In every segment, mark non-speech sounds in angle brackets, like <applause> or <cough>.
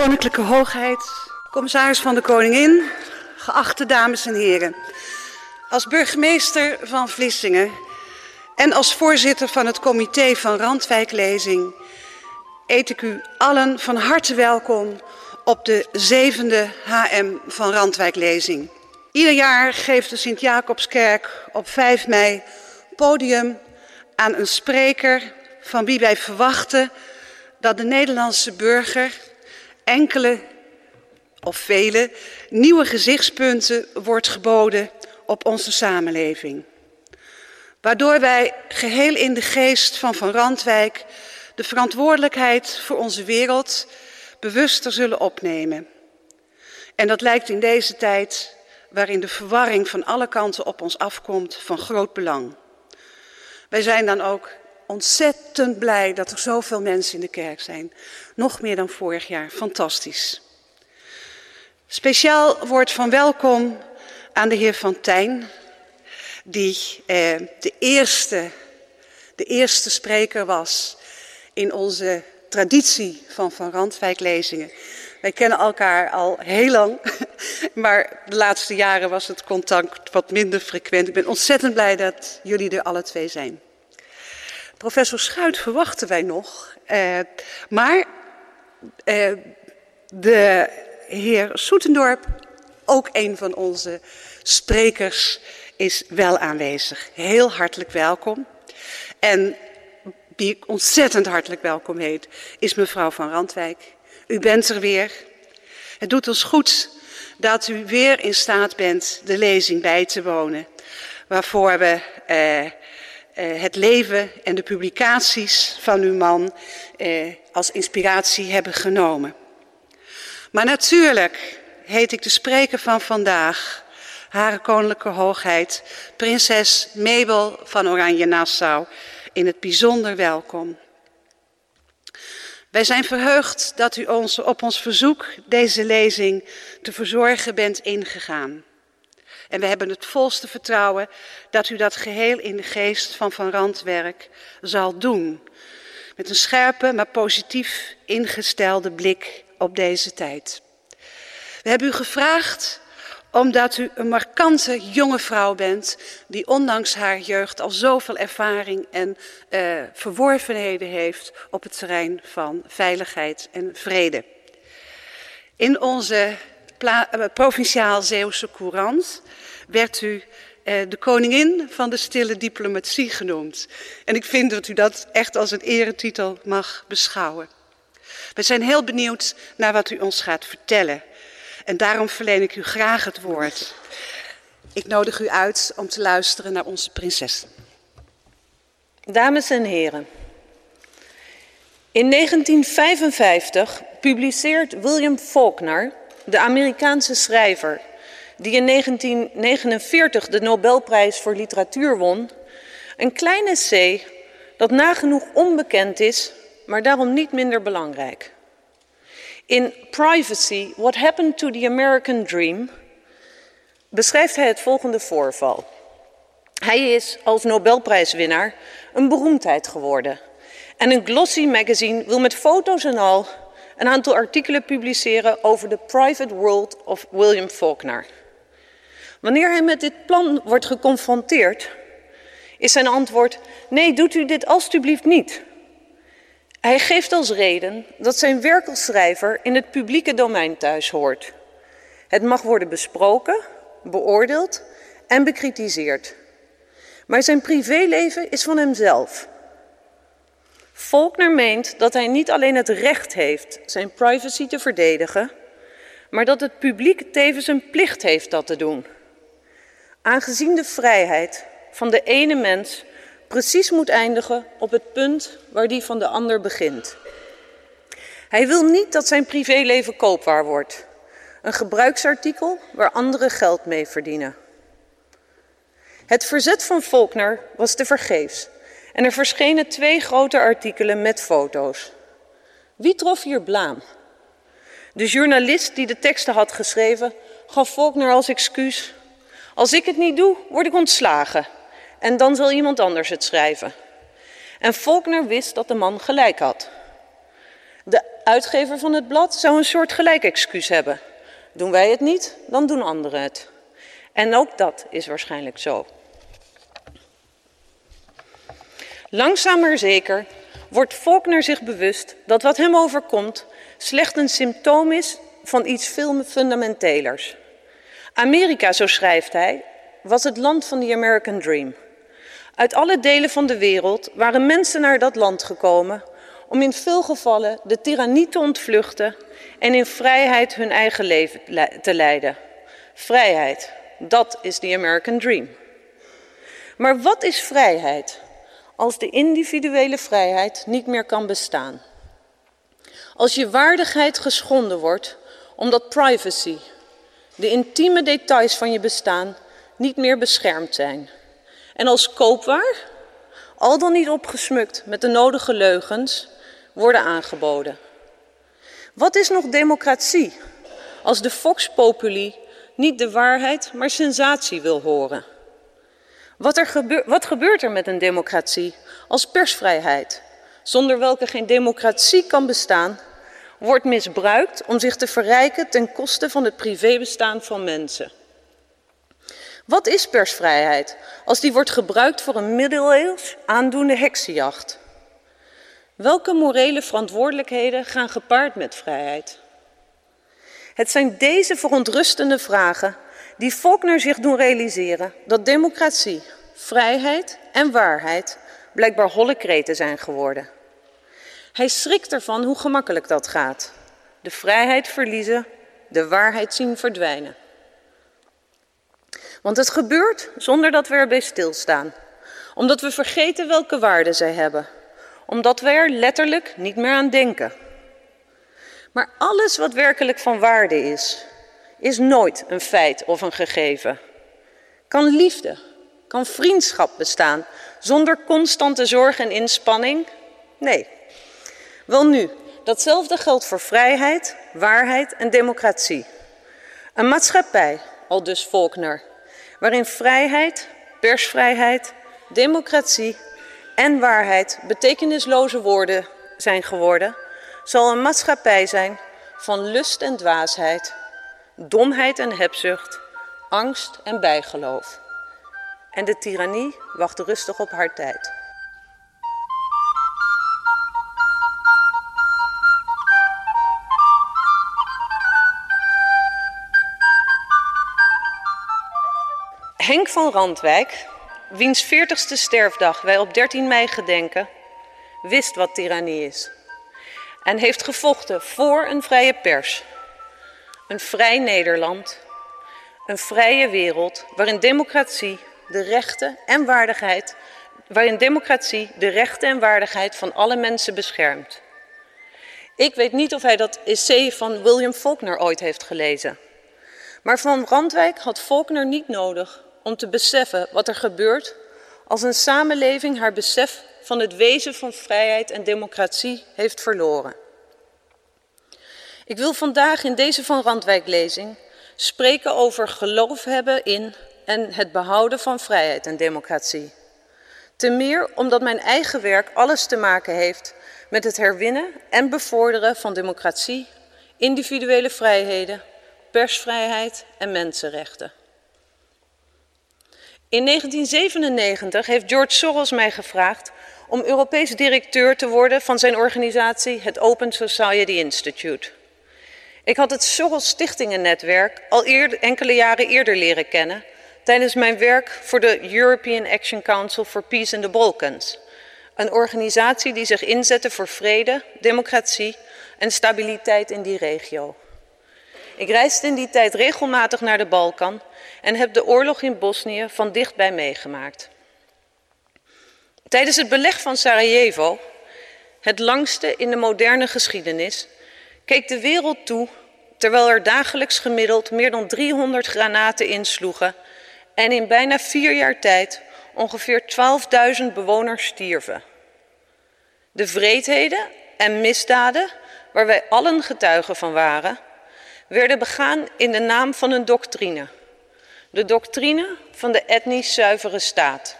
Koninklijke Hoogheid, commissaris van de Koningin, geachte dames en heren. Als burgemeester van Vlissingen en als voorzitter van het comité van Randwijklezing eet ik u allen van harte welkom op de zevende HM van Randwijklezing. Ieder jaar geeft de Sint-Jacobskerk op 5 mei podium aan een spreker van wie wij verwachten dat de Nederlandse burger enkele of vele nieuwe gezichtspunten wordt geboden op onze samenleving. Waardoor wij geheel in de geest van Van Randwijk de verantwoordelijkheid voor onze wereld bewuster zullen opnemen. En dat lijkt in deze tijd, waarin de verwarring van alle kanten op ons afkomt, van groot belang. Wij zijn dan ook ontzettend blij dat er zoveel mensen in de kerk zijn. Nog meer dan vorig jaar. Fantastisch. Speciaal woord van welkom aan de heer Van Tijn, die eh, de, eerste, de eerste spreker was in onze traditie van Van Randwijklezingen. Wij kennen elkaar al heel lang, <laughs> maar de laatste jaren was het contact wat minder frequent. Ik ben ontzettend blij dat jullie er alle twee zijn. Professor Schuit verwachten wij nog, eh, maar eh, de heer Soetendorp, ook een van onze sprekers, is wel aanwezig. Heel hartelijk welkom. En wie ik ontzettend hartelijk welkom heet, is mevrouw van Randwijk. U bent er weer. Het doet ons goed dat u weer in staat bent de lezing bij te wonen, waarvoor we eh, het leven en de publicaties van uw man eh, als inspiratie hebben genomen. Maar natuurlijk heet ik de spreker van vandaag, Hare Koninklijke Hoogheid, prinses Mabel van Oranje-Nassau, in het bijzonder welkom. Wij zijn verheugd dat u ons op ons verzoek deze lezing te verzorgen bent ingegaan. En we hebben het volste vertrouwen dat u dat geheel in de geest van Van Randwerk zal doen. Met een scherpe, maar positief ingestelde blik op deze tijd. We hebben u gevraagd omdat u een markante jonge vrouw bent die ondanks haar jeugd al zoveel ervaring en uh, verworvenheden heeft op het terrein van veiligheid en vrede. In onze provinciaal Zeeuwse Courant werd u uh, de koningin van de stille diplomatie genoemd. En ik vind dat u dat echt als een eretitel mag beschouwen. We zijn heel benieuwd naar wat u ons gaat vertellen. En daarom verleen ik u graag het woord. Ik nodig u uit om te luisteren naar onze prinses. Dames en heren. In 1955 publiceert William Faulkner, de Amerikaanse schrijver, die in 1949 de Nobelprijs voor literatuur won, een klein essay dat nagenoeg onbekend is, maar daarom niet minder belangrijk. In Privacy, What Happened to the American Dream beschrijft hij het volgende voorval. Hij is als Nobelprijswinnaar een beroemdheid geworden. En een glossy magazine wil met foto's en al een aantal artikelen publiceren over de private world of William Faulkner. Wanneer hij met dit plan wordt geconfronteerd, is zijn antwoord: Nee, doet u dit alstublieft niet. Hij geeft als reden dat zijn werk als schrijver in het publieke domein thuis hoort. Het mag worden besproken, beoordeeld en bekritiseerd. Maar zijn privéleven is van hemzelf. Faulkner meent dat hij niet alleen het recht heeft zijn privacy te verdedigen, maar dat het publiek tevens een plicht heeft dat te doen. Aangezien de vrijheid van de ene mens precies moet eindigen op het punt waar die van de ander begint. Hij wil niet dat zijn privéleven koopwaar wordt. Een gebruiksartikel waar anderen geld mee verdienen. Het verzet van Faulkner was te vergeefs en er verschenen twee grote artikelen met foto's. Wie trof hier blaam? De journalist die de teksten had geschreven gaf Faulkner als excuus: Als ik het niet doe, word ik ontslagen en dan zal iemand anders het schrijven. En Faulkner wist dat de man gelijk had. De uitgever van het blad zou een soort gelijk excuus hebben. Doen wij het niet, dan doen anderen het. En ook dat is waarschijnlijk zo. Langzaam maar zeker wordt Faulkner zich bewust dat wat hem overkomt slechts een symptoom is van iets veel fundamentelers. Amerika, zo schrijft hij, was het land van de American Dream. Uit alle delen van de wereld waren mensen naar dat land gekomen om in veel gevallen de tirannie te ontvluchten en in vrijheid hun eigen leven te leiden. Vrijheid, dat is de American Dream. Maar wat is vrijheid als de individuele vrijheid niet meer kan bestaan? Als je waardigheid geschonden wordt omdat privacy, de intieme details van je bestaan, niet meer beschermd zijn. En als koopwaar, al dan niet opgesmukt met de nodige leugens, worden aangeboden. Wat is nog democratie als de Fox Populi niet de waarheid, maar sensatie wil horen? Wat, er gebeur, wat gebeurt er met een democratie als persvrijheid, zonder welke geen democratie kan bestaan, wordt misbruikt om zich te verrijken ten koste van het privébestaan van mensen? Wat is persvrijheid als die wordt gebruikt voor een middeleeuws aandoende heksenjacht? Welke morele verantwoordelijkheden gaan gepaard met vrijheid? Het zijn deze verontrustende vragen die Faulkner zich doen realiseren dat democratie, vrijheid en waarheid blijkbaar holle kreten zijn geworden. Hij schrikt ervan hoe gemakkelijk dat gaat. De vrijheid verliezen, de waarheid zien verdwijnen. Want het gebeurt zonder dat we erbij stilstaan, omdat we vergeten welke waarden zij hebben omdat wij er letterlijk niet meer aan denken. Maar alles wat werkelijk van waarde is, is nooit een feit of een gegeven. Kan liefde, kan vriendschap bestaan zonder constante zorg en inspanning? Nee. Wel nu, datzelfde geldt voor vrijheid, waarheid en democratie. Een maatschappij, al dus waarin vrijheid, persvrijheid, democratie en waarheid betekenisloze woorden zijn geworden, zal een maatschappij zijn van lust en dwaasheid, domheid en hebzucht, angst en bijgeloof. En de tirannie wacht rustig op haar tijd. Henk van Randwijk wiens 40ste sterfdag wij op 13 mei gedenken, wist wat tirannie is. En heeft gevochten voor een vrije pers. Een vrij Nederland. Een vrije wereld waarin democratie de rechten en waardigheid, waarin democratie de rechten en waardigheid van alle mensen beschermt. Ik weet niet of hij dat essay van William Faulkner ooit heeft gelezen. Maar van Randwijk had Faulkner niet nodig om te beseffen wat er gebeurt als een samenleving haar besef van het wezen van vrijheid en democratie heeft verloren. Ik wil vandaag in deze Van Randwijk-lezing spreken over geloof hebben in en het behouden van vrijheid en democratie. Ten meer omdat mijn eigen werk alles te maken heeft met het herwinnen en bevorderen van democratie, individuele vrijheden, persvrijheid en mensenrechten. In 1997 heeft George Soros mij gevraagd om Europees directeur te worden van zijn organisatie, het Open Society Institute. Ik had het Soros Stichtingennetwerk al enkele jaren eerder leren kennen tijdens mijn werk voor de European Action Council for Peace in the Balkans, een organisatie die zich inzette voor vrede, democratie en stabiliteit in die regio. Ik reisde in die tijd regelmatig naar de Balkan en heb de oorlog in Bosnië van dichtbij meegemaakt. Tijdens het beleg van Sarajevo, het langste in de moderne geschiedenis, keek de wereld toe terwijl er dagelijks gemiddeld meer dan 300 granaten insloegen en in bijna vier jaar tijd ongeveer 12.000 bewoners stierven. De vreedheden en misdaden, waar wij allen getuigen van waren, werden begaan in de naam van een doctrine. De doctrine van de etnisch zuivere staat.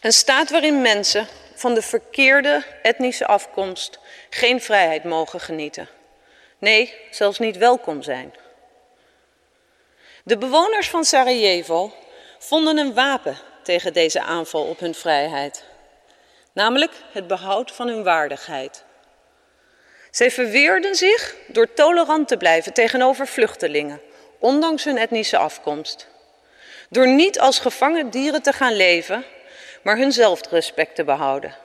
Een staat waarin mensen van de verkeerde etnische afkomst geen vrijheid mogen genieten. Nee, zelfs niet welkom zijn. De bewoners van Sarajevo vonden een wapen tegen deze aanval op hun vrijheid, namelijk het behoud van hun waardigheid. Zij verweerden zich door tolerant te blijven tegenover vluchtelingen, ondanks hun etnische afkomst. Door niet als gevangen dieren te gaan leven, maar hun zelfrespect te behouden.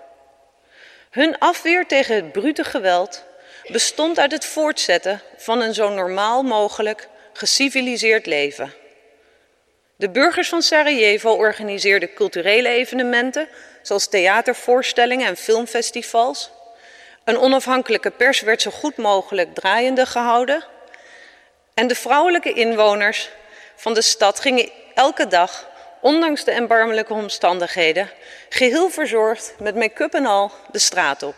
Hun afweer tegen het brute geweld bestond uit het voortzetten van een zo normaal mogelijk geciviliseerd leven. De burgers van Sarajevo organiseerden culturele evenementen, zoals theatervoorstellingen en filmfestivals. Een onafhankelijke pers werd zo goed mogelijk draaiende gehouden. En de vrouwelijke inwoners van de stad gingen elke dag, ondanks de erbarmelijke omstandigheden, geheel verzorgd met make-up en al de straat op.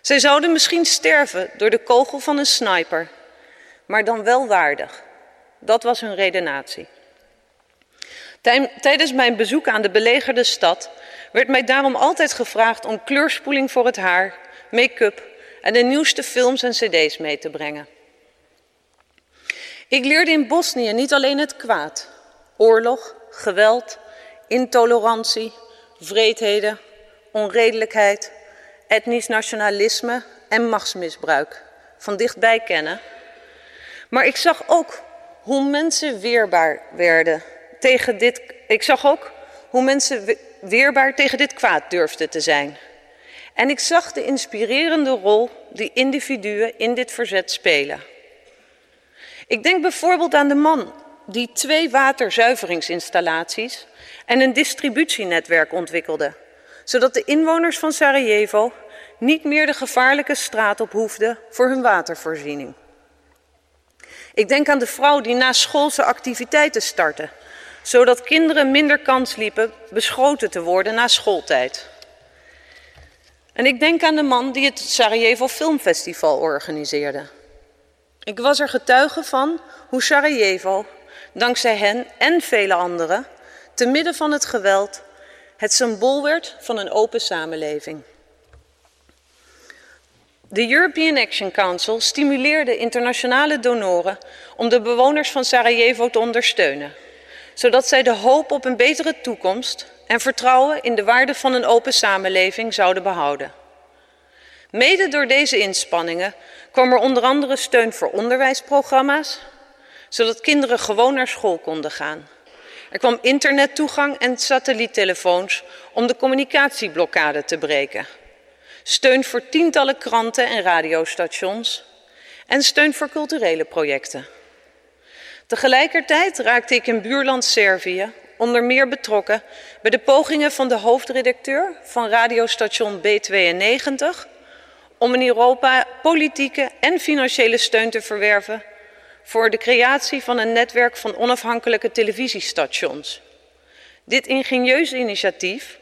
Zij zouden misschien sterven door de kogel van een sniper, maar dan wel waardig. Dat was hun redenatie. Tijdens mijn bezoek aan de belegerde stad werd mij daarom altijd gevraagd om kleurspoeling voor het haar, make-up en de nieuwste films en cd's mee te brengen. Ik leerde in Bosnië niet alleen het kwaad, oorlog, geweld, intolerantie, vreedheden, onredelijkheid, etnisch nationalisme en machtsmisbruik van dichtbij kennen. Maar ik zag ook hoe mensen weerbaar werden tegen dit. Ik zag ook hoe mensen weerbaar tegen dit kwaad durfden te zijn. En ik zag de inspirerende rol die individuen in dit verzet spelen. Ik denk bijvoorbeeld aan de man die twee waterzuiveringsinstallaties en een distributienetwerk ontwikkelde, zodat de inwoners van Sarajevo niet meer de gevaarlijke straat op hoefden voor hun watervoorziening. Ik denk aan de vrouw die na schoolse activiteiten startte, zodat kinderen minder kans liepen beschoten te worden na schooltijd. En ik denk aan de man die het Sarajevo Filmfestival organiseerde. Ik was er getuige van hoe Sarajevo, dankzij hen en vele anderen, te midden van het geweld, het symbool werd van een open samenleving. De European Action Council stimuleerde internationale donoren om de bewoners van Sarajevo te ondersteunen, zodat zij de hoop op een betere toekomst en vertrouwen in de waarde van een open samenleving zouden behouden. Mede door deze inspanningen kwam er onder andere steun voor onderwijsprogramma's, zodat kinderen gewoon naar school konden gaan. Er kwam internettoegang en satelliettelefoons om de communicatieblokkade te breken. Steun voor tientallen kranten en radiostations en steun voor culturele projecten. Tegelijkertijd raakte ik in buurland Servië onder meer betrokken bij de pogingen van de hoofdredacteur van radiostation B92 om in Europa politieke en financiële steun te verwerven voor de creatie van een netwerk van onafhankelijke televisiestations. Dit ingenieuze initiatief,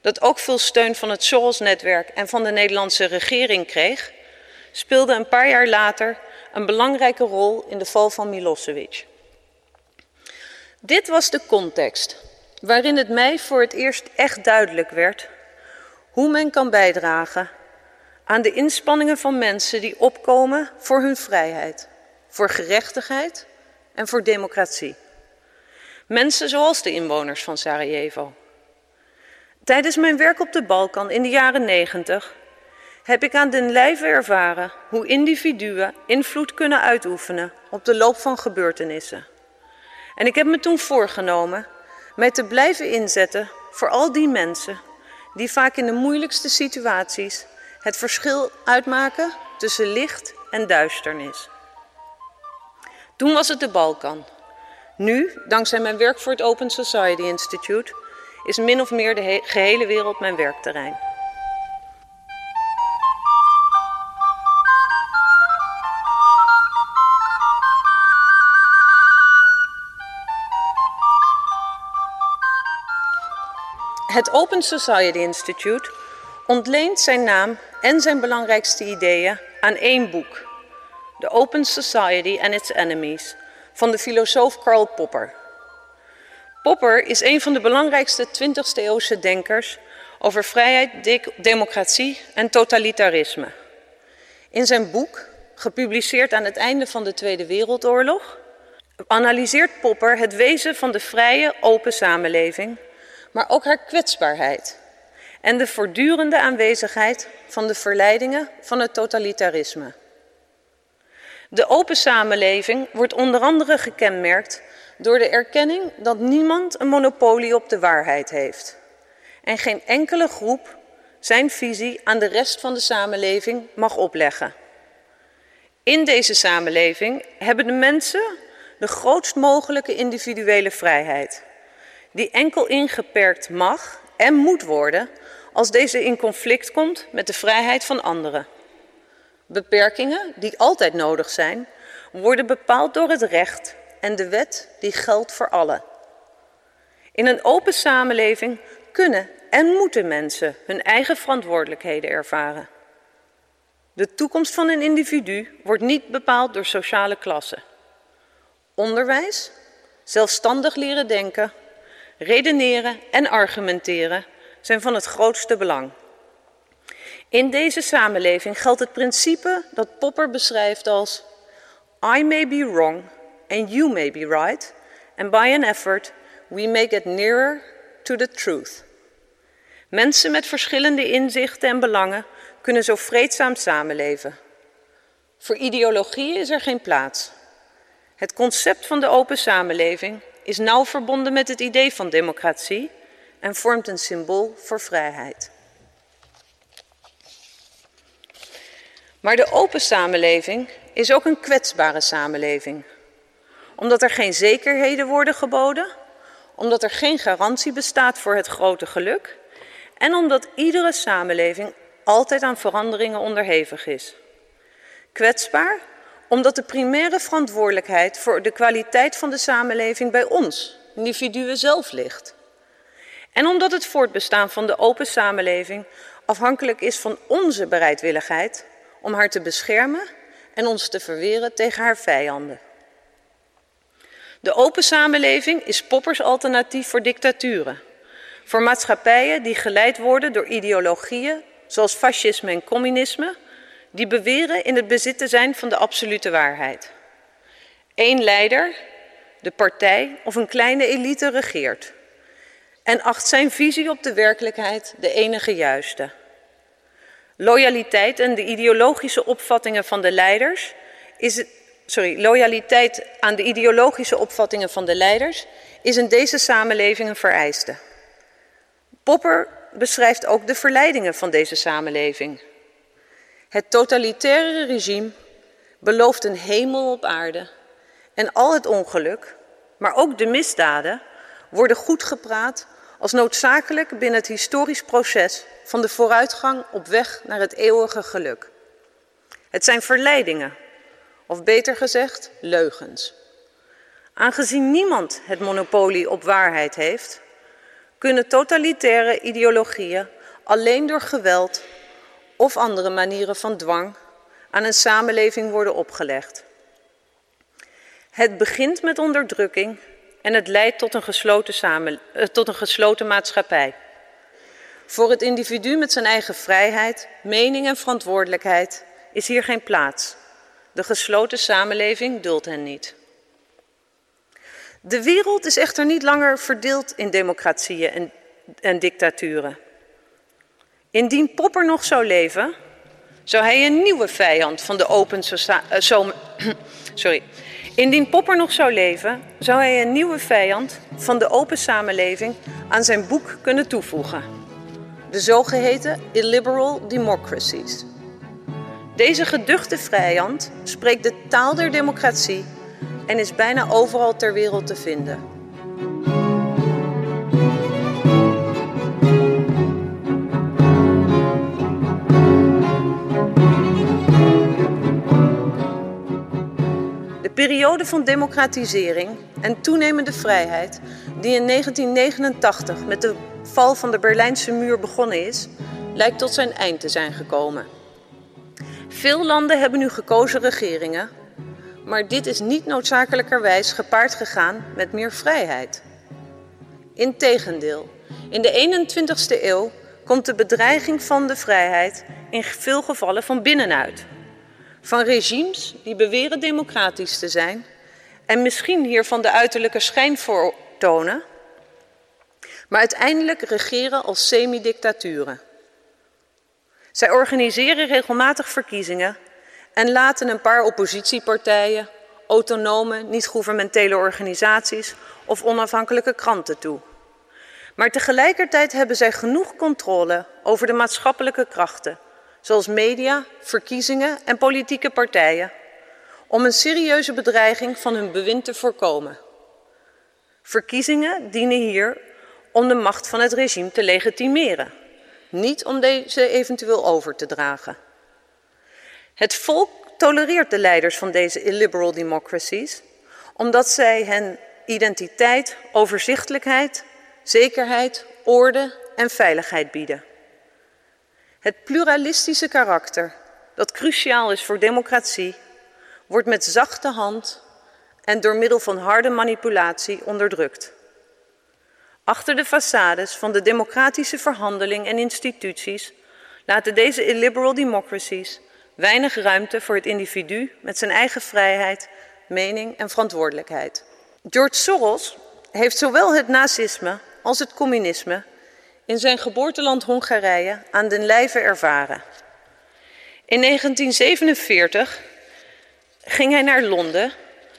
dat ook veel steun van het Soros-netwerk en van de Nederlandse regering kreeg, speelde een paar jaar later een belangrijke rol in de val van Milosevic. Dit was de context waarin het mij voor het eerst echt duidelijk werd hoe men kan bijdragen aan de inspanningen van mensen die opkomen voor hun vrijheid, voor gerechtigheid en voor democratie. Mensen zoals de inwoners van Sarajevo. Tijdens mijn werk op de Balkan in de jaren negentig heb ik aan den lijve ervaren hoe individuen invloed kunnen uitoefenen op de loop van gebeurtenissen. En ik heb me toen voorgenomen mij te blijven inzetten voor al die mensen die vaak in de moeilijkste situaties het verschil uitmaken tussen licht en duisternis. Toen was het de Balkan. Nu, dankzij mijn werk voor het Open Society Institute, is min of meer de gehele wereld mijn werkterrein. Het Open Society Institute ontleent zijn naam en zijn belangrijkste ideeën aan één boek, The Open Society and Its Enemies, van de filosoof Karl Popper. Popper is een van de belangrijkste 20e eeuwse denkers over vrijheid, democratie en totalitarisme. In zijn boek, gepubliceerd aan het einde van de Tweede Wereldoorlog, analyseert Popper het wezen van de vrije, open samenleving, maar ook haar kwetsbaarheid en de voortdurende aanwezigheid van de verleidingen van het totalitarisme. De open samenleving wordt onder andere gekenmerkt door de erkenning dat niemand een monopolie op de waarheid heeft en geen enkele groep zijn visie aan de rest van de samenleving mag opleggen. In deze samenleving hebben de mensen de grootst mogelijke individuele vrijheid, die enkel ingeperkt mag en moet worden als deze in conflict komt met de vrijheid van anderen. Beperkingen, die altijd nodig zijn, worden bepaald door het recht en de wet die geldt voor allen. In een open samenleving kunnen en moeten mensen hun eigen verantwoordelijkheden ervaren. De toekomst van een individu wordt niet bepaald door sociale klassen. Onderwijs, zelfstandig leren denken, redeneren en argumenteren zijn van het grootste belang. In deze samenleving geldt het principe dat Popper beschrijft als I may be wrong and you may be right, and by an effort we may get nearer to the truth. Mensen met verschillende inzichten en belangen kunnen zo vreedzaam samenleven. Voor ideologieën is er geen plaats. Het concept van de open samenleving is nauw verbonden met het idee van democratie en vormt een symbool voor vrijheid. Maar de open samenleving is ook een kwetsbare samenleving. Omdat er geen zekerheden worden geboden, omdat er geen garantie bestaat voor het grote geluk en omdat iedere samenleving altijd aan veranderingen onderhevig is. Kwetsbaar omdat de primaire verantwoordelijkheid voor de kwaliteit van de samenleving bij ons, individuen zelf, ligt. En omdat het voortbestaan van de open samenleving afhankelijk is van onze bereidwilligheid om haar te beschermen en ons te verweren tegen haar vijanden. De open samenleving is Poppers alternatief voor dictaturen. Voor maatschappijen die geleid worden door ideologieën zoals fascisme en communisme, die beweren in het bezit te zijn van de absolute waarheid. Eén leider, de partij of een kleine elite regeert en acht zijn visie op de werkelijkheid de enige juiste. Loyaliteit en de ideologische opvattingen van de leiders is sorry, loyaliteit aan de ideologische opvattingen van de leiders is in deze samenleving een vereiste. Popper beschrijft ook de verleidingen van deze samenleving. Het totalitaire regime belooft een hemel op aarde en al het ongeluk, maar ook de misdaden, worden goed gepraat als noodzakelijk binnen het historisch proces van de vooruitgang op weg naar het eeuwige geluk. Het zijn verleidingen, of beter gezegd, leugens. Aangezien niemand het monopolie op waarheid heeft, kunnen totalitaire ideologieën alleen door geweld of andere manieren van dwang aan een samenleving worden opgelegd. Het begint met onderdrukking en het leidt tot een gesloten, samen, eh, tot een gesloten maatschappij. Voor het individu met zijn eigen vrijheid, mening en verantwoordelijkheid is hier geen plaats. De gesloten samenleving duldt hen niet. De wereld is echter niet langer verdeeld in democratieën en, en dictaturen. Indien Popper nog zou leven, zou hij een nieuwe vijand van de open uh, <clears throat> sorry. Indien Popper nog zou leven, zou hij een nieuwe vijand van de open samenleving aan zijn boek kunnen toevoegen. De zogeheten illiberal democracies. Deze geduchte vijand spreekt de taal der democratie en is bijna overal ter wereld te vinden. Periode van democratisering en toenemende vrijheid, die in 1989 met de val van de Berlijnse muur begonnen is, lijkt tot zijn eind te zijn gekomen. Veel landen hebben nu gekozen regeringen maar dit is niet noodzakelijkerwijs gepaard gegaan met meer vrijheid. Integendeel, in de 21ste eeuw komt de bedreiging van de vrijheid in veel gevallen van binnenuit. Van regimes die beweren democratisch te zijn en misschien hiervan de uiterlijke schijn voortonen, maar uiteindelijk regeren als semi-dictaturen. Zij organiseren regelmatig verkiezingen en laten een paar oppositiepartijen, autonome, niet-governementele organisaties of onafhankelijke kranten toe. Maar tegelijkertijd hebben zij genoeg controle over de maatschappelijke krachten, zoals media, verkiezingen en politieke partijen, om een serieuze bedreiging van hun bewind te voorkomen. Verkiezingen dienen hier om de macht van het regime te legitimeren, niet om deze eventueel over te dragen. Het volk tolereert de leiders van deze illiberal democracies omdat zij hen identiteit, overzichtelijkheid, zekerheid, orde en veiligheid bieden. Het pluralistische karakter, dat cruciaal is voor democratie, wordt met zachte hand en door middel van harde manipulatie onderdrukt. Achter de façades van de democratische verhandeling en instituties laten deze illiberal democracies weinig ruimte voor het individu met zijn eigen vrijheid, mening en verantwoordelijkheid. George Soros heeft zowel het nazisme als het communisme in zijn geboorteland Hongarije aan den lijve ervaren. In 1947 ging hij naar Londen,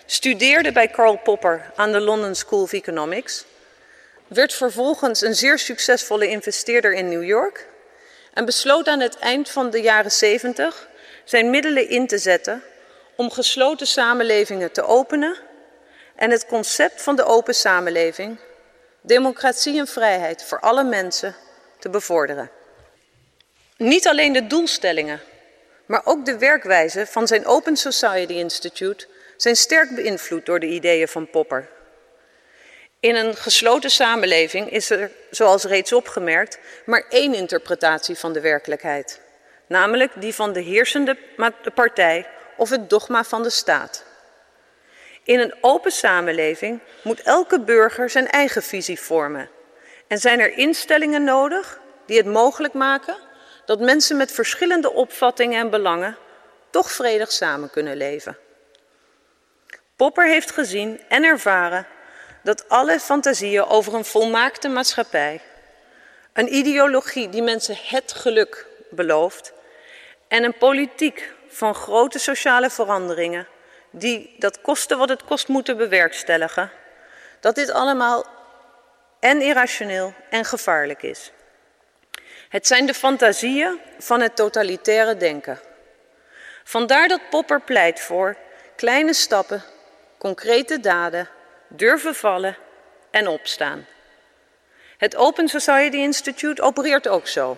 studeerde bij Karl Popper aan de London School of Economics, werd vervolgens een zeer succesvolle investeerder in New York en besloot aan het eind van de jaren 70 zijn middelen in te zetten om gesloten samenlevingen te openen en het concept van de open samenleving, democratie en vrijheid voor alle mensen te bevorderen. Niet alleen de doelstellingen, maar ook de werkwijze van zijn Open Society Institute zijn sterk beïnvloed door de ideeën van Popper. In een gesloten samenleving is er, zoals reeds opgemerkt, maar één interpretatie van de werkelijkheid, namelijk die van de heersende partij of het dogma van de staat. In een open samenleving moet elke burger zijn eigen visie vormen en zijn er instellingen nodig die het mogelijk maken dat mensen met verschillende opvattingen en belangen toch vredig samen kunnen leven. Popper heeft gezien en ervaren dat alle fantasieën over een volmaakte maatschappij, een ideologie die mensen het geluk belooft en een politiek van grote sociale veranderingen die dat kosten wat het kost moeten bewerkstelligen, dat dit allemaal en irrationeel en gevaarlijk is. Het zijn de fantasieën van het totalitaire denken. Vandaar dat Popper pleit voor kleine stappen, concrete daden, durven vallen en opstaan. Het Open Society Institute opereert ook zo.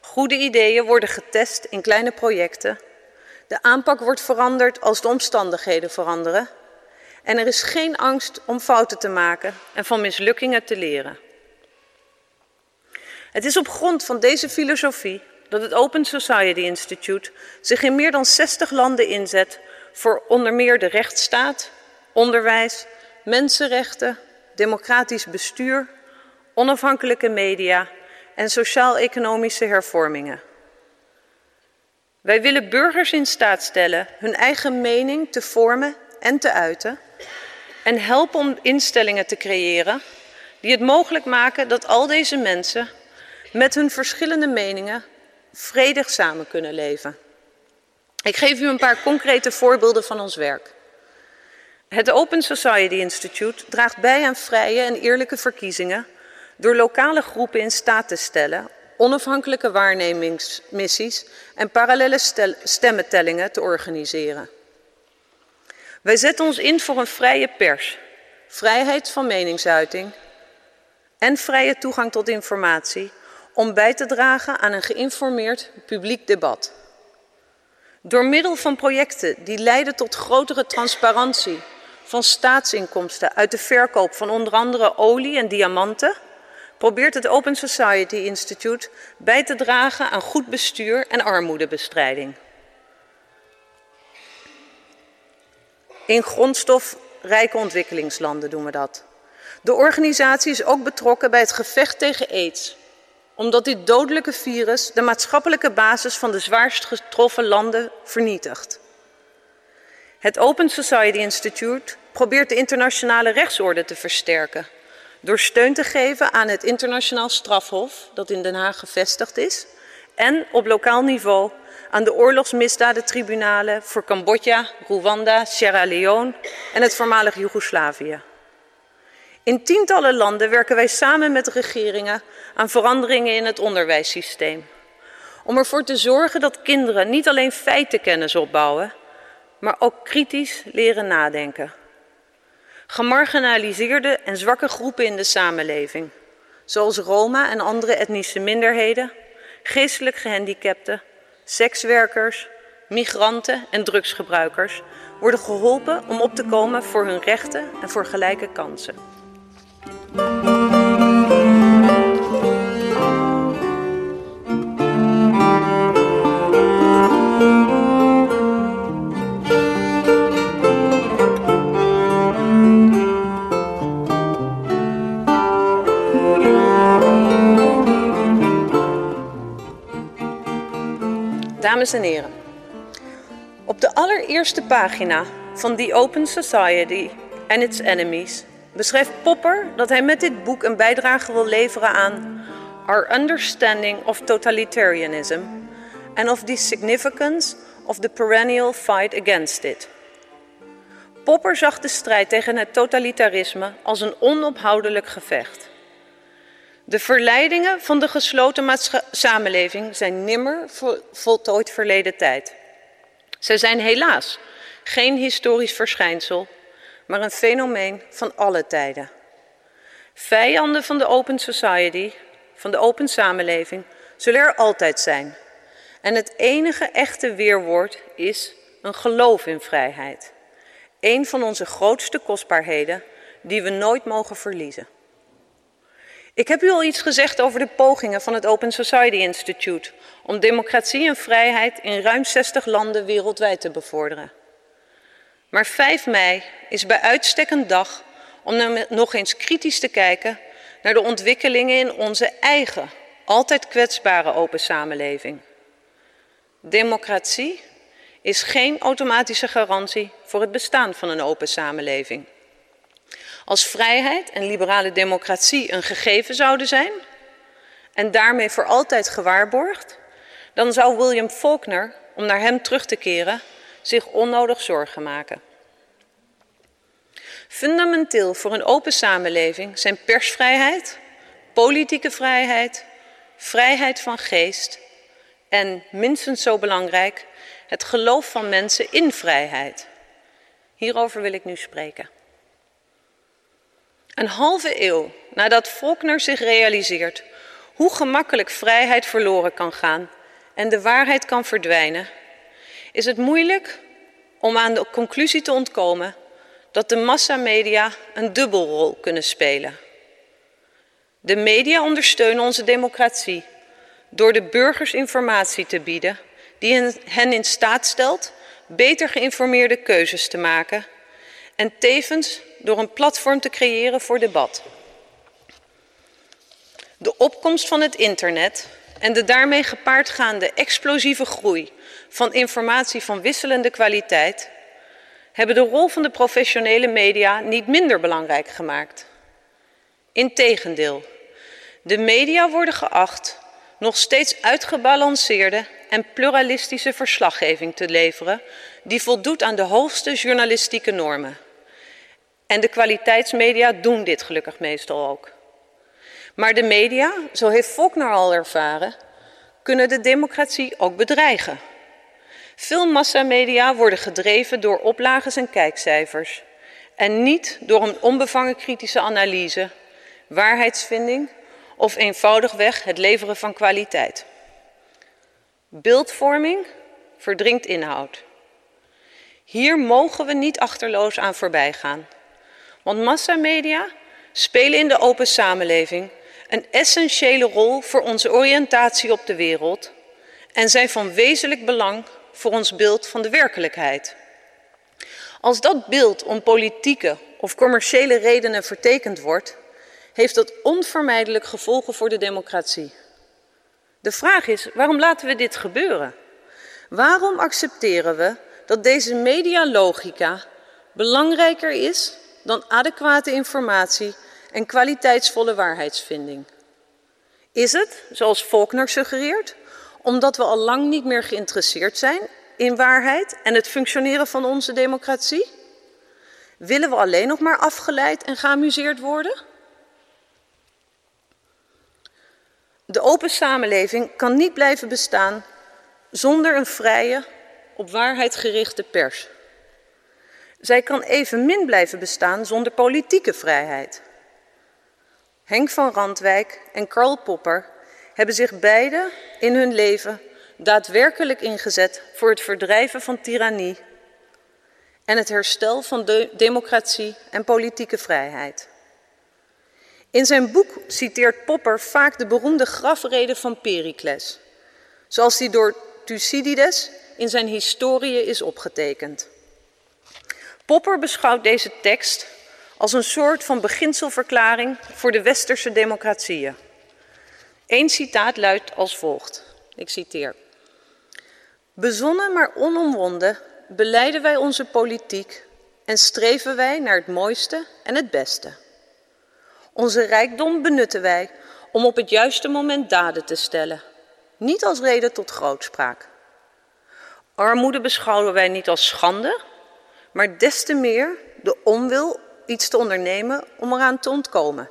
Goede ideeën worden getest in kleine projecten. De aanpak wordt veranderd als de omstandigheden veranderen. En er is geen angst om fouten te maken en van mislukkingen te leren. Het is op grond van deze filosofie dat het Open Society Institute zich in meer dan 60 landen inzet voor onder meer de rechtsstaat, onderwijs, mensenrechten, democratisch bestuur, onafhankelijke media en sociaal-economische hervormingen. Wij willen burgers in staat stellen hun eigen mening te vormen en te uiten en helpen om instellingen te creëren die het mogelijk maken dat al deze mensen met hun verschillende meningen vredig samen kunnen leven. Ik geef u een paar concrete voorbeelden van ons werk. Het Open Society Institute draagt bij aan vrije en eerlijke verkiezingen door lokale groepen in staat te stellen onafhankelijke waarnemingsmissies en parallele stemmetellingen te organiseren. Wij zetten ons in voor een vrije pers, vrijheid van meningsuiting en vrije toegang tot informatie om bij te dragen aan een geïnformeerd publiek debat. Door middel van projecten die leiden tot grotere transparantie van staatsinkomsten uit de verkoop van onder andere olie en diamanten, probeert het Open Society Institute bij te dragen aan goed bestuur en armoedebestrijding. In grondstofrijke ontwikkelingslanden doen we dat. De organisatie is ook betrokken bij het gevecht tegen aids omdat dit dodelijke virus de maatschappelijke basis van de zwaarst getroffen landen vernietigt. Het Open Society Institute probeert de internationale rechtsorde te versterken door steun te geven aan het internationaal strafhof dat in Den Haag gevestigd is en op lokaal niveau aan de oorlogsmisdadentribunalen voor Cambodja, Rwanda, Sierra Leone en het voormalig Joegoslavië. In tientallen landen werken wij samen met regeringen aan veranderingen in het onderwijssysteem. Om ervoor te zorgen dat kinderen niet alleen feitenkennis opbouwen, maar ook kritisch leren nadenken. Gemarginaliseerde en zwakke groepen in de samenleving, zoals Roma en andere etnische minderheden, geestelijk gehandicapten, sekswerkers, migranten en drugsgebruikers, worden geholpen om op te komen voor hun rechten en voor gelijke kansen. Dames en heren, op de allereerste pagina van The Open Society and Its Enemies beschrijft Popper dat hij met dit boek een bijdrage wil leveren aan Our Understanding of Totalitarianism and of the Significance of the Perennial Fight Against It. Popper zag de strijd tegen het totalitarisme als een onophoudelijk gevecht. De verleidingen van de gesloten samenleving zijn nimmer voltooid verleden tijd. Ze zijn helaas geen historisch verschijnsel, maar een fenomeen van alle tijden. Vijanden van de open society, van de open samenleving, zullen er altijd zijn. En het enige echte weerwoord is een geloof in vrijheid. Een van onze grootste kostbaarheden die we nooit mogen verliezen. Ik heb u al iets gezegd over de pogingen van het Open Society Institute om democratie en vrijheid in ruim 60 landen wereldwijd te bevorderen. Maar 5 mei is bij uitstek een dag om nog eens kritisch te kijken naar de ontwikkelingen in onze eigen, altijd kwetsbare open samenleving. Democratie is geen automatische garantie voor het bestaan van een open samenleving. Als vrijheid en liberale democratie een gegeven zouden zijn en daarmee voor altijd gewaarborgd, dan zou William Faulkner, om naar hem terug te keren, zich onnodig zorgen maken. Fundamenteel voor een open samenleving zijn persvrijheid, politieke vrijheid, vrijheid van geest en, minstens zo belangrijk, het geloof van mensen in vrijheid. Hierover wil ik nu spreken. Een halve eeuw nadat Faulkner zich realiseert hoe gemakkelijk vrijheid verloren kan gaan en de waarheid kan verdwijnen, is het moeilijk om aan de conclusie te ontkomen dat de massamedia een dubbelrol kunnen spelen. De media ondersteunen onze democratie door de burgers informatie te bieden die hen in staat stelt beter geïnformeerde keuzes te maken en tevens door een platform te creëren voor debat. De opkomst van het internet en de daarmee gepaardgaande explosieve groei van informatie van wisselende kwaliteit hebben de rol van de professionele media niet minder belangrijk gemaakt. Integendeel, de media worden geacht nog steeds uitgebalanceerde en pluralistische verslaggeving te leveren die voldoet aan de hoogste journalistieke normen. En de kwaliteitsmedia doen dit gelukkig meestal ook. Maar de media, zo heeft Faulkner al ervaren, kunnen de democratie ook bedreigen. Veel massamedia worden gedreven door oplages en kijkcijfers en niet door een onbevangen kritische analyse, waarheidsvinding of eenvoudigweg het leveren van kwaliteit. Beeldvorming verdringt inhoud. Hier mogen we niet achterloos aan voorbij gaan. Want massamedia spelen in de open samenleving een essentiële rol voor onze oriëntatie op de wereld en zijn van wezenlijk belang voor ons beeld van de werkelijkheid. Als dat beeld om politieke of commerciële redenen vertekend wordt, heeft dat onvermijdelijk gevolgen voor de democratie. De vraag is, waarom laten we dit gebeuren? Waarom accepteren we dat deze medialogica belangrijker is dan adequate informatie en kwaliteitsvolle waarheidsvinding? Is het, zoals Faulkner suggereert, omdat we al lang niet meer geïnteresseerd zijn in waarheid en het functioneren van onze democratie? Willen we alleen nog maar afgeleid en geamuseerd worden? De open samenleving kan niet blijven bestaan zonder een vrije, op waarheid gerichte pers. Zij kan evenmin blijven bestaan zonder politieke vrijheid. Henk van Randwijk en Karl Popper hebben zich beide in hun leven daadwerkelijk ingezet voor het verdrijven van tirannie en het herstel van de democratie en politieke vrijheid. In zijn boek citeert Popper vaak de beroemde grafrede van Pericles, zoals die door Thucydides in zijn historie is opgetekend. Popper beschouwt deze tekst als een soort van beginselverklaring voor de westerse democratieën. Eén citaat luidt als volgt, ik citeer. Bezonnen maar onomwonden beleiden wij onze politiek en streven wij naar het mooiste en het beste. Onze rijkdom benutten wij om op het juiste moment daden te stellen, niet als reden tot grootspraak. Armoede beschouwen wij niet als schande, maar des te meer de onwil iets te ondernemen om eraan te ontkomen.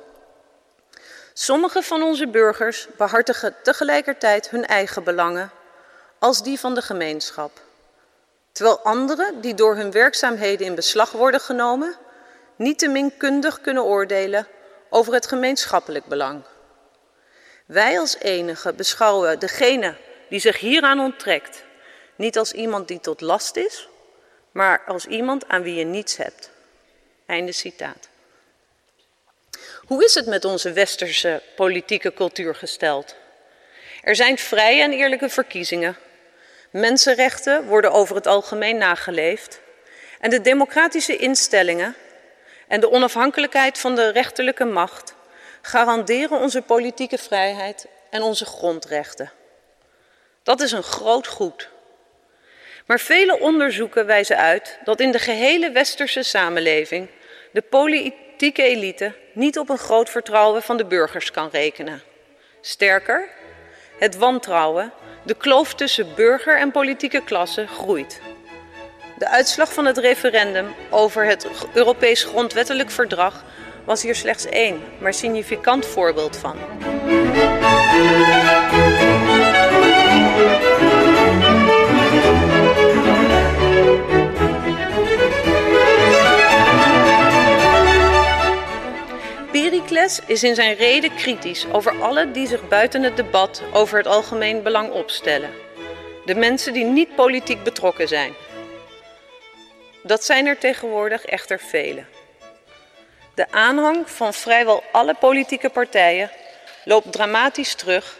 Sommige van onze burgers behartigen tegelijkertijd hun eigen belangen als die van de gemeenschap. Terwijl anderen, die door hun werkzaamheden in beslag worden genomen, niet te min kundig kunnen oordelen over het gemeenschappelijk belang. Wij als enige beschouwen degene die zich hieraan onttrekt niet als iemand die tot last is, maar als iemand aan wie je niets hebt. Einde citaat. Hoe is het met onze westerse politieke cultuur gesteld? Er zijn vrije en eerlijke verkiezingen. Mensenrechten worden over het algemeen nageleefd. En de democratische instellingen en de onafhankelijkheid van de rechterlijke macht garanderen onze politieke vrijheid en onze grondrechten. Dat is een groot goed. Maar vele onderzoeken wijzen uit dat in de gehele westerse samenleving de politieke elite niet op een groot vertrouwen van de burgers kan rekenen. Sterker, het wantrouwen, de kloof tussen burger en politieke klasse groeit. De uitslag van het referendum over het Europees Grondwettelijk Verdrag was hier slechts één, maar significant voorbeeld van. Pericles is in zijn reden kritisch over alle die zich buiten het debat over het algemeen belang opstellen. De mensen die niet politiek betrokken zijn. Dat zijn er tegenwoordig echter vele. De aanhang van vrijwel alle politieke partijen loopt dramatisch terug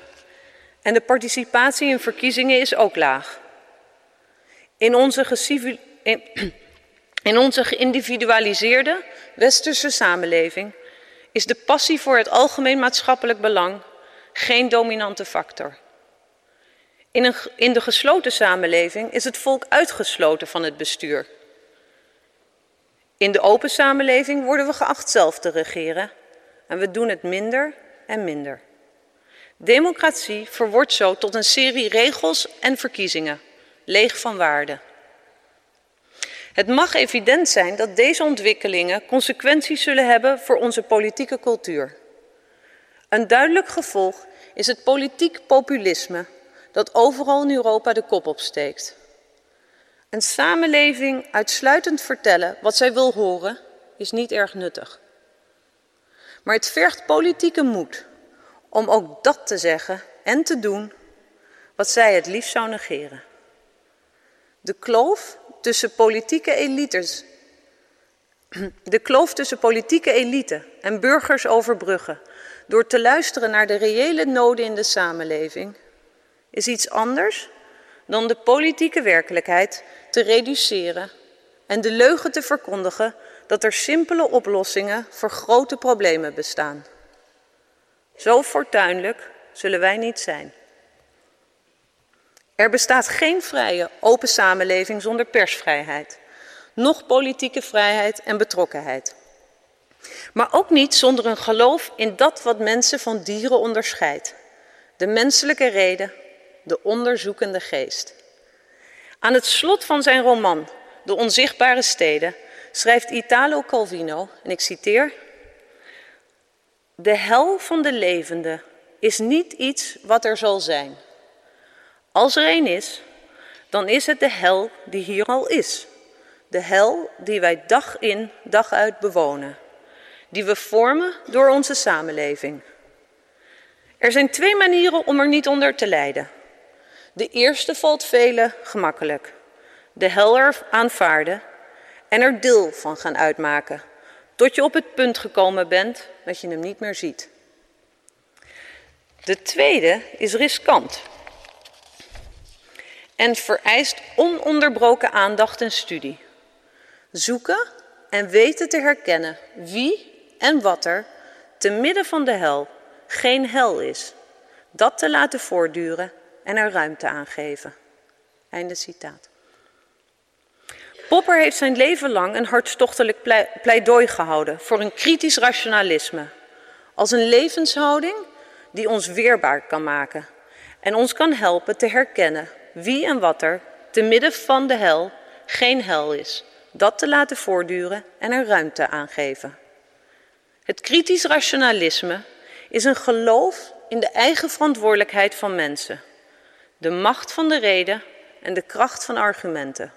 en de participatie in verkiezingen is ook laag. In onze, in, <clears throat> in onze geïndividualiseerde westerse samenleving is de passie voor het algemeen maatschappelijk belang geen dominante factor. In, een, in de gesloten samenleving is het volk uitgesloten van het bestuur. In de open samenleving worden we geacht zelf te regeren en we doen het minder en minder. Democratie verwordt zo tot een serie regels en verkiezingen, leeg van waarde. Het mag evident zijn dat deze ontwikkelingen consequenties zullen hebben voor onze politieke cultuur. Een duidelijk gevolg is het politiek populisme dat overal in Europa de kop opsteekt. Een samenleving uitsluitend vertellen wat zij wil horen is niet erg nuttig. Maar het vergt politieke moed om ook dat te zeggen en te doen wat zij het liefst zou negeren. De kloof tussen politieke elites. De kloof tussen politieke elite en burgers overbruggen door te luisteren naar de reële noden in de samenleving is iets anders dan de politieke werkelijkheid te reduceren en de leugen te verkondigen dat er simpele oplossingen voor grote problemen bestaan. Zo fortuinlijk zullen wij niet zijn. Er bestaat geen vrije, open samenleving zonder persvrijheid, noch politieke vrijheid en betrokkenheid. Maar ook niet zonder een geloof in dat wat mensen van dieren onderscheidt: de menselijke reden, de onderzoekende geest. Aan het slot van zijn roman De Onzichtbare Steden schrijft Italo Calvino, en ik citeer: De hel van de levende is niet iets wat er zal zijn. Als er een is, dan is het de hel die hier al is. De hel die wij dag in, dag uit bewonen. Die we vormen door onze samenleving. Er zijn twee manieren om er niet onder te lijden. De eerste valt velen gemakkelijk. De hel er aanvaarden en er deel van gaan uitmaken. Tot je op het punt gekomen bent dat je hem niet meer ziet. De tweede is riskant en vereist ononderbroken aandacht en studie. Zoeken en weten te herkennen wie en wat er te midden van de hel geen hel is. Dat te laten voortduren en er ruimte aan geven. Einde citaat. Popper heeft zijn leven lang een hartstochtelijk pleidooi gehouden voor een kritisch rationalisme. Als een levenshouding die ons weerbaar kan maken en ons kan helpen te herkennen wie en wat er te midden van de hel geen hel is. Dat te laten voortduren en er ruimte aan geven. Het kritisch rationalisme is een geloof in de eigen verantwoordelijkheid van mensen, de macht van de reden en de kracht van argumenten.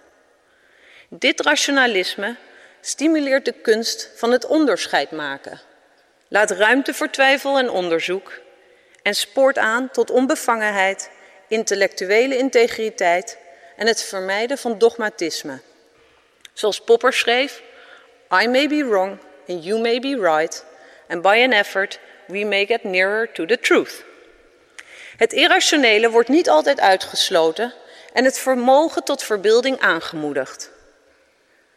Dit rationalisme stimuleert de kunst van het onderscheid maken, laat ruimte voor twijfel en onderzoek en spoort aan tot onbevangenheid, intellectuele integriteit en het vermijden van dogmatisme. Zoals Popper schreef: I may be wrong and you may be right, and by an effort we may get nearer to the truth. Het irrationele wordt niet altijd uitgesloten en het vermogen tot verbeelding aangemoedigd.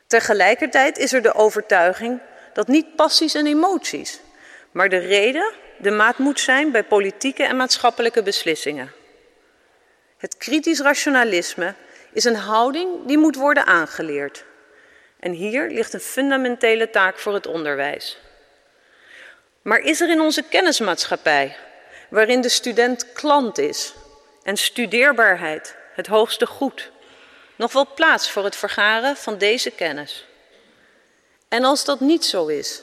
Tegelijkertijd is er de overtuiging dat niet passies en emoties, maar de reden de maat moet zijn bij politieke en maatschappelijke beslissingen. Het kritisch rationalisme is een houding die moet worden aangeleerd. En hier ligt een fundamentele taak voor het onderwijs. Maar is er in onze kennismaatschappij, waarin de student klant is en studeerbaarheid het hoogste goed, nog wel plaats voor het vergaren van deze kennis? En als dat niet zo is,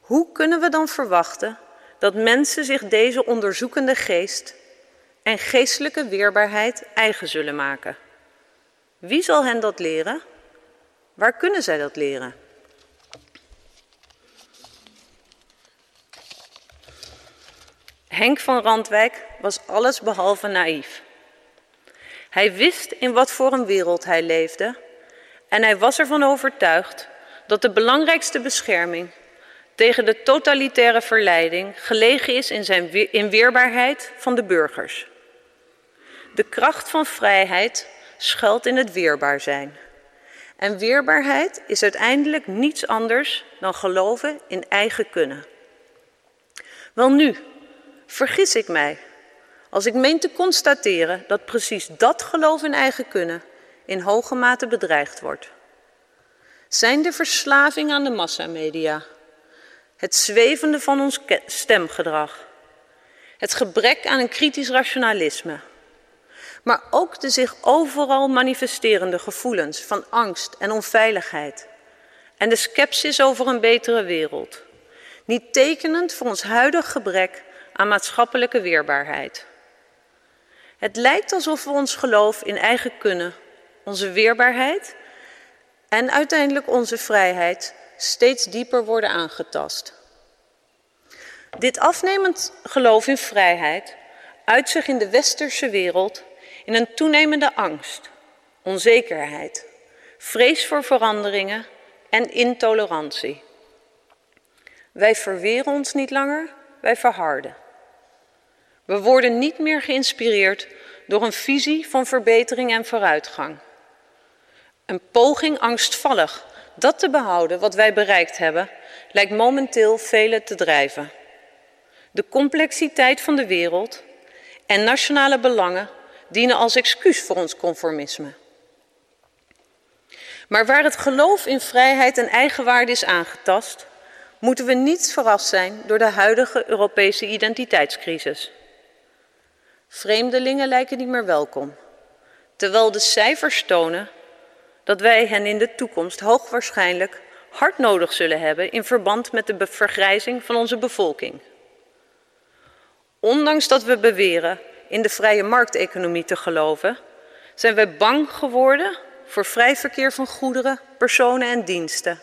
hoe kunnen we dan verwachten dat mensen zich deze onderzoekende geest en geestelijke weerbaarheid eigen zullen maken? Wie zal hen dat leren? Waar kunnen zij dat leren? Henk van Randwijk was alles behalve naïef. Hij wist in wat voor een wereld hij leefde en hij was ervan overtuigd dat de belangrijkste bescherming tegen de totalitaire verleiding gelegen is in zijn inweerbaarheid van de burgers. De kracht van vrijheid schuilt in het weerbaar zijn. En weerbaarheid is uiteindelijk niets anders dan geloven in eigen kunnen. Wel nu, vergis ik mij als ik meen te constateren dat precies dat geloof in eigen kunnen in hoge mate bedreigd wordt. Zijn de verslaving aan de massamedia, het zwevende van ons stemgedrag, het gebrek aan een kritisch rationalisme, maar ook de zich overal manifesterende gevoelens van angst en onveiligheid en de sceptisch over een betere wereld, niet tekenend voor ons huidig gebrek aan maatschappelijke weerbaarheid. Het lijkt alsof we ons geloof in eigen kunnen, onze weerbaarheid en uiteindelijk onze vrijheid steeds dieper worden aangetast. Dit afnemend geloof in vrijheid uit zich in de westerse wereld in een toenemende angst, onzekerheid, vrees voor veranderingen en intolerantie. Wij verweren ons niet langer, wij verharden. We worden niet meer geïnspireerd door een visie van verbetering en vooruitgang. Een poging angstvallig dat te behouden wat wij bereikt hebben, lijkt momenteel velen te drijven. De complexiteit van de wereld en nationale belangen dienen als excuus voor ons conformisme. Maar waar het geloof in vrijheid en eigenwaarde is aangetast, moeten we niet verrast zijn door de huidige Europese identiteitscrisis. Vreemdelingen lijken niet meer welkom, terwijl de cijfers tonen dat wij hen in de toekomst hoogwaarschijnlijk hard nodig zullen hebben in verband met de vergrijzing van onze bevolking. Ondanks dat we beweren in de vrije markteconomie te geloven, zijn wij bang geworden voor vrij verkeer van goederen, personen en diensten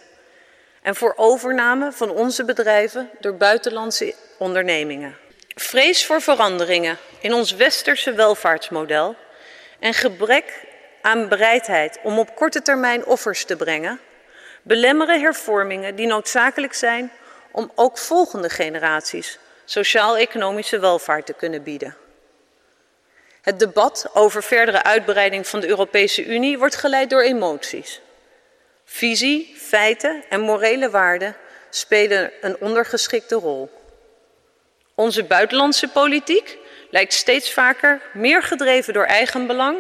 en voor overname van onze bedrijven door buitenlandse ondernemingen. Vrees voor veranderingen in ons westerse welvaartsmodel en gebrek aan bereidheid om op korte termijn offers te brengen, belemmeren hervormingen die noodzakelijk zijn om ook volgende generaties sociaal-economische welvaart te kunnen bieden. Het debat over verdere uitbreiding van de Europese Unie wordt geleid door emoties. Visie, feiten en morele waarden spelen een ondergeschikte rol. Onze buitenlandse politiek lijkt steeds vaker meer gedreven door eigen belang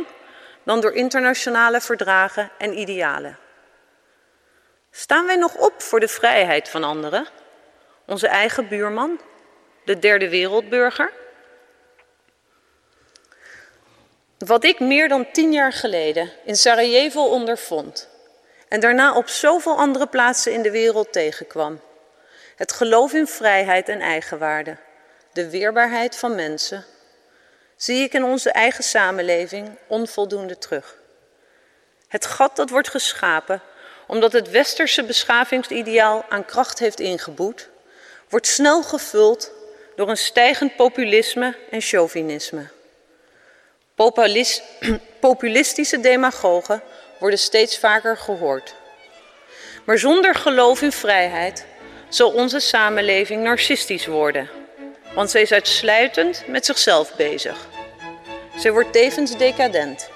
dan door internationale verdragen en idealen. Staan wij nog op voor de vrijheid van anderen? Onze eigen buurman, de derde wereldburger? Wat ik meer dan tien jaar geleden in Sarajevo ondervond en daarna op zoveel andere plaatsen in de wereld tegenkwam. Het geloof in vrijheid en eigenwaarde, de weerbaarheid van mensen, zie ik in onze eigen samenleving onvoldoende terug. Het gat dat wordt geschapen omdat het westerse beschavingsideaal aan kracht heeft ingeboet, wordt snel gevuld door een stijgend populisme en chauvinisme. <clears throat> populistische demagogen worden steeds vaker gehoord. Maar zonder geloof in vrijheid zal onze samenleving narcistisch worden, want zij is uitsluitend met zichzelf bezig. Zij wordt tevens decadent.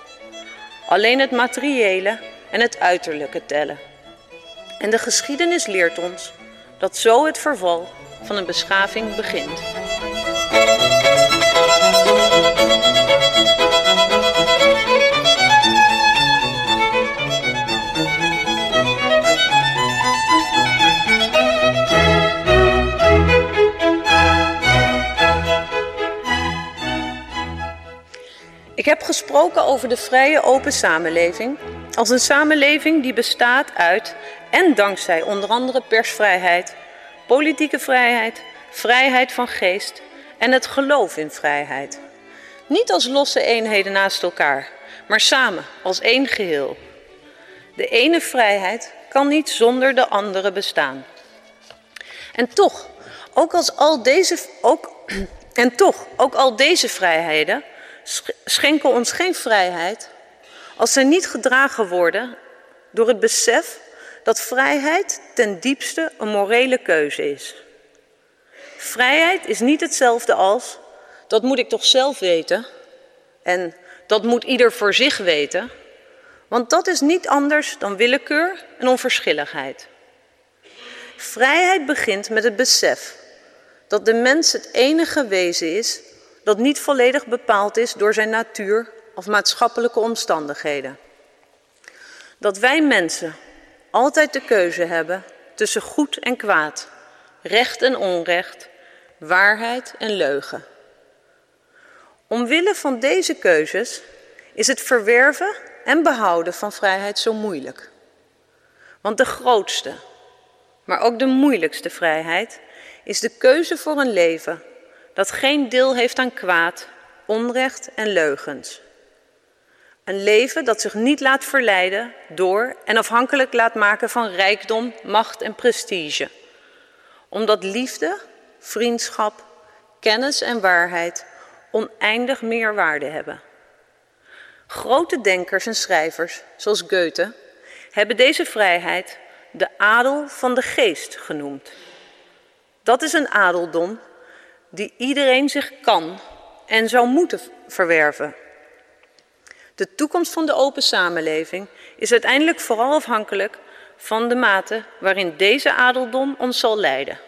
Alleen het materiële en het uiterlijke tellen. En de geschiedenis leert ons dat zo het verval van een beschaving begint. Over de vrije open samenleving als een samenleving die bestaat uit en dankzij onder andere persvrijheid, politieke vrijheid, vrijheid van geest en het geloof in vrijheid. Niet als losse eenheden naast elkaar, maar samen als één geheel. De ene vrijheid kan niet zonder de andere bestaan. En toch, ook als al deze, ook, <clears throat> en toch, ook al deze vrijheden schenken ons geen vrijheid als ze niet gedragen worden door het besef dat vrijheid ten diepste een morele keuze is. Vrijheid is niet hetzelfde als dat moet ik toch zelf weten en dat moet ieder voor zich weten, want dat is niet anders dan willekeur en onverschilligheid. Vrijheid begint met het besef dat de mens het enige wezen is dat niet volledig bepaald is door zijn natuur of maatschappelijke omstandigheden. Dat wij mensen altijd de keuze hebben tussen goed en kwaad, recht en onrecht, waarheid en leugen. Omwille van deze keuzes is het verwerven en behouden van vrijheid zo moeilijk. Want de grootste, maar ook de moeilijkste vrijheid is de keuze voor een leven dat geen deel heeft aan kwaad, onrecht en leugens. Een leven dat zich niet laat verleiden door en afhankelijk laat maken van rijkdom, macht en prestige. Omdat liefde, vriendschap, kennis en waarheid oneindig meer waarde hebben. Grote denkers en schrijvers, zoals Goethe, hebben deze vrijheid de adel van de geest genoemd. Dat is een adeldom die iedereen zich kan en zou moeten verwerven. De toekomst van de open samenleving is uiteindelijk vooral afhankelijk van de mate waarin deze adeldom ons zal leiden.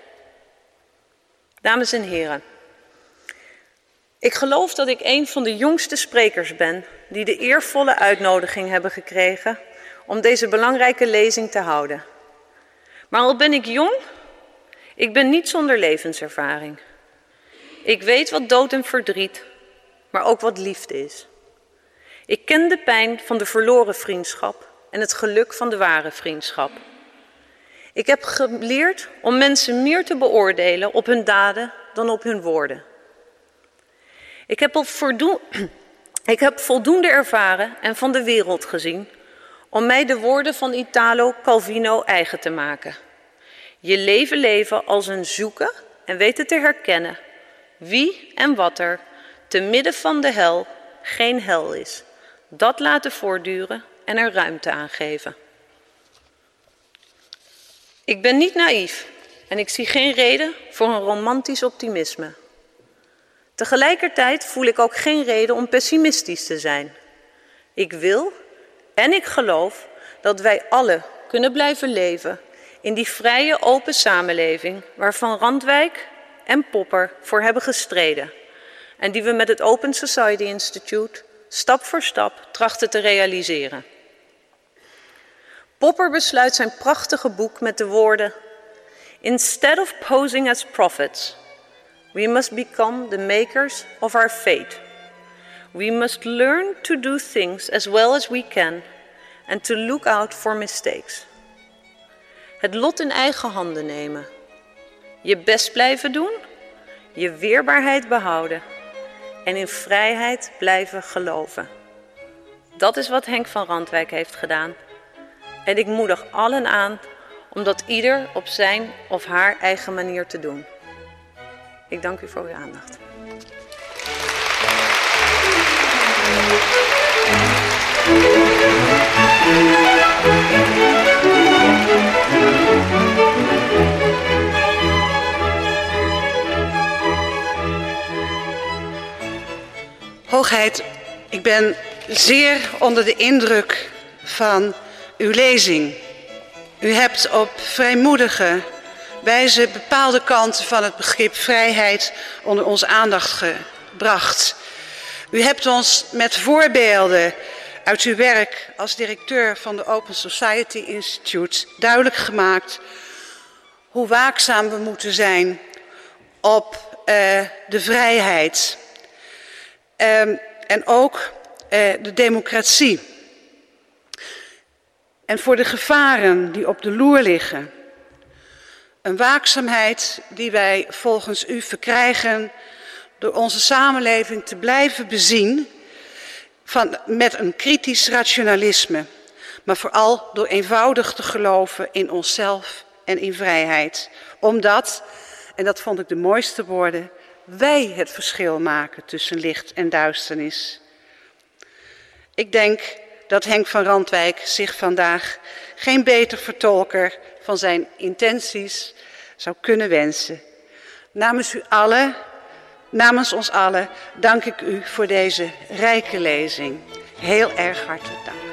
Dames en heren, Ik geloof dat ik een van de jongste sprekers ben die de eervolle uitnodiging hebben gekregen om deze belangrijke lezing te houden. Maar al ben ik jong, ik ben niet zonder levenservaring. Ik weet wat dood en verdriet, maar ook wat liefde is. Ik ken de pijn van de verloren vriendschap en het geluk van de ware vriendschap. Ik heb geleerd om mensen meer te beoordelen op hun daden dan op hun woorden. Ik heb, <clears throat> ik heb voldoende ervaren en van de wereld gezien om mij de woorden van Italo Calvino eigen te maken. Je leven leven als een zoeken en weten te herkennen wie en wat er te midden van de hel geen hel is. Dat laten voortduren en er ruimte aan geven. Ik ben niet naïef en ik zie geen reden voor een romantisch optimisme. Tegelijkertijd voel ik ook geen reden om pessimistisch te zijn. Ik wil en ik geloof dat wij alle kunnen blijven leven in die vrije, open samenleving waarvan Randwijk en Popper voor hebben gestreden en die we met het Open Society Institute stap voor stap trachten te realiseren. Popper besluit zijn prachtige boek met de woorden: Instead of posing as prophets, we must become the makers of our fate. We must learn to do things as well as we can and to look out for mistakes. Het lot in eigen handen nemen. Je best blijven doen, je weerbaarheid behouden en in vrijheid blijven geloven. Dat is wat Henk van Randwijk heeft gedaan. En ik moedig allen aan om dat ieder op zijn of haar eigen manier te doen. Ik dank u voor uw aandacht. Hoogheid, ik ben zeer onder de indruk van uw lezing. U hebt op vrijmoedige wijze bepaalde kanten van het begrip vrijheid onder onze aandacht gebracht. U hebt ons met voorbeelden uit uw werk als directeur van de Open Society Institute duidelijk gemaakt hoe waakzaam we moeten zijn op uh, de vrijheid. Um, en ook uh, de democratie. En voor de gevaren die op de loer liggen. Een waakzaamheid die wij volgens u verkrijgen door onze samenleving te blijven bezien van, met een kritisch rationalisme, maar vooral door eenvoudig te geloven in onszelf en in vrijheid. Omdat, en dat vond ik de mooiste woorden, wij het verschil maken tussen licht en duisternis. Ik denk dat Henk van Randwijk zich vandaag geen beter vertolker van zijn intenties zou kunnen wensen. Namens u allen, namens ons allen, dank ik u voor deze rijke lezing. Heel erg hartelijk dank.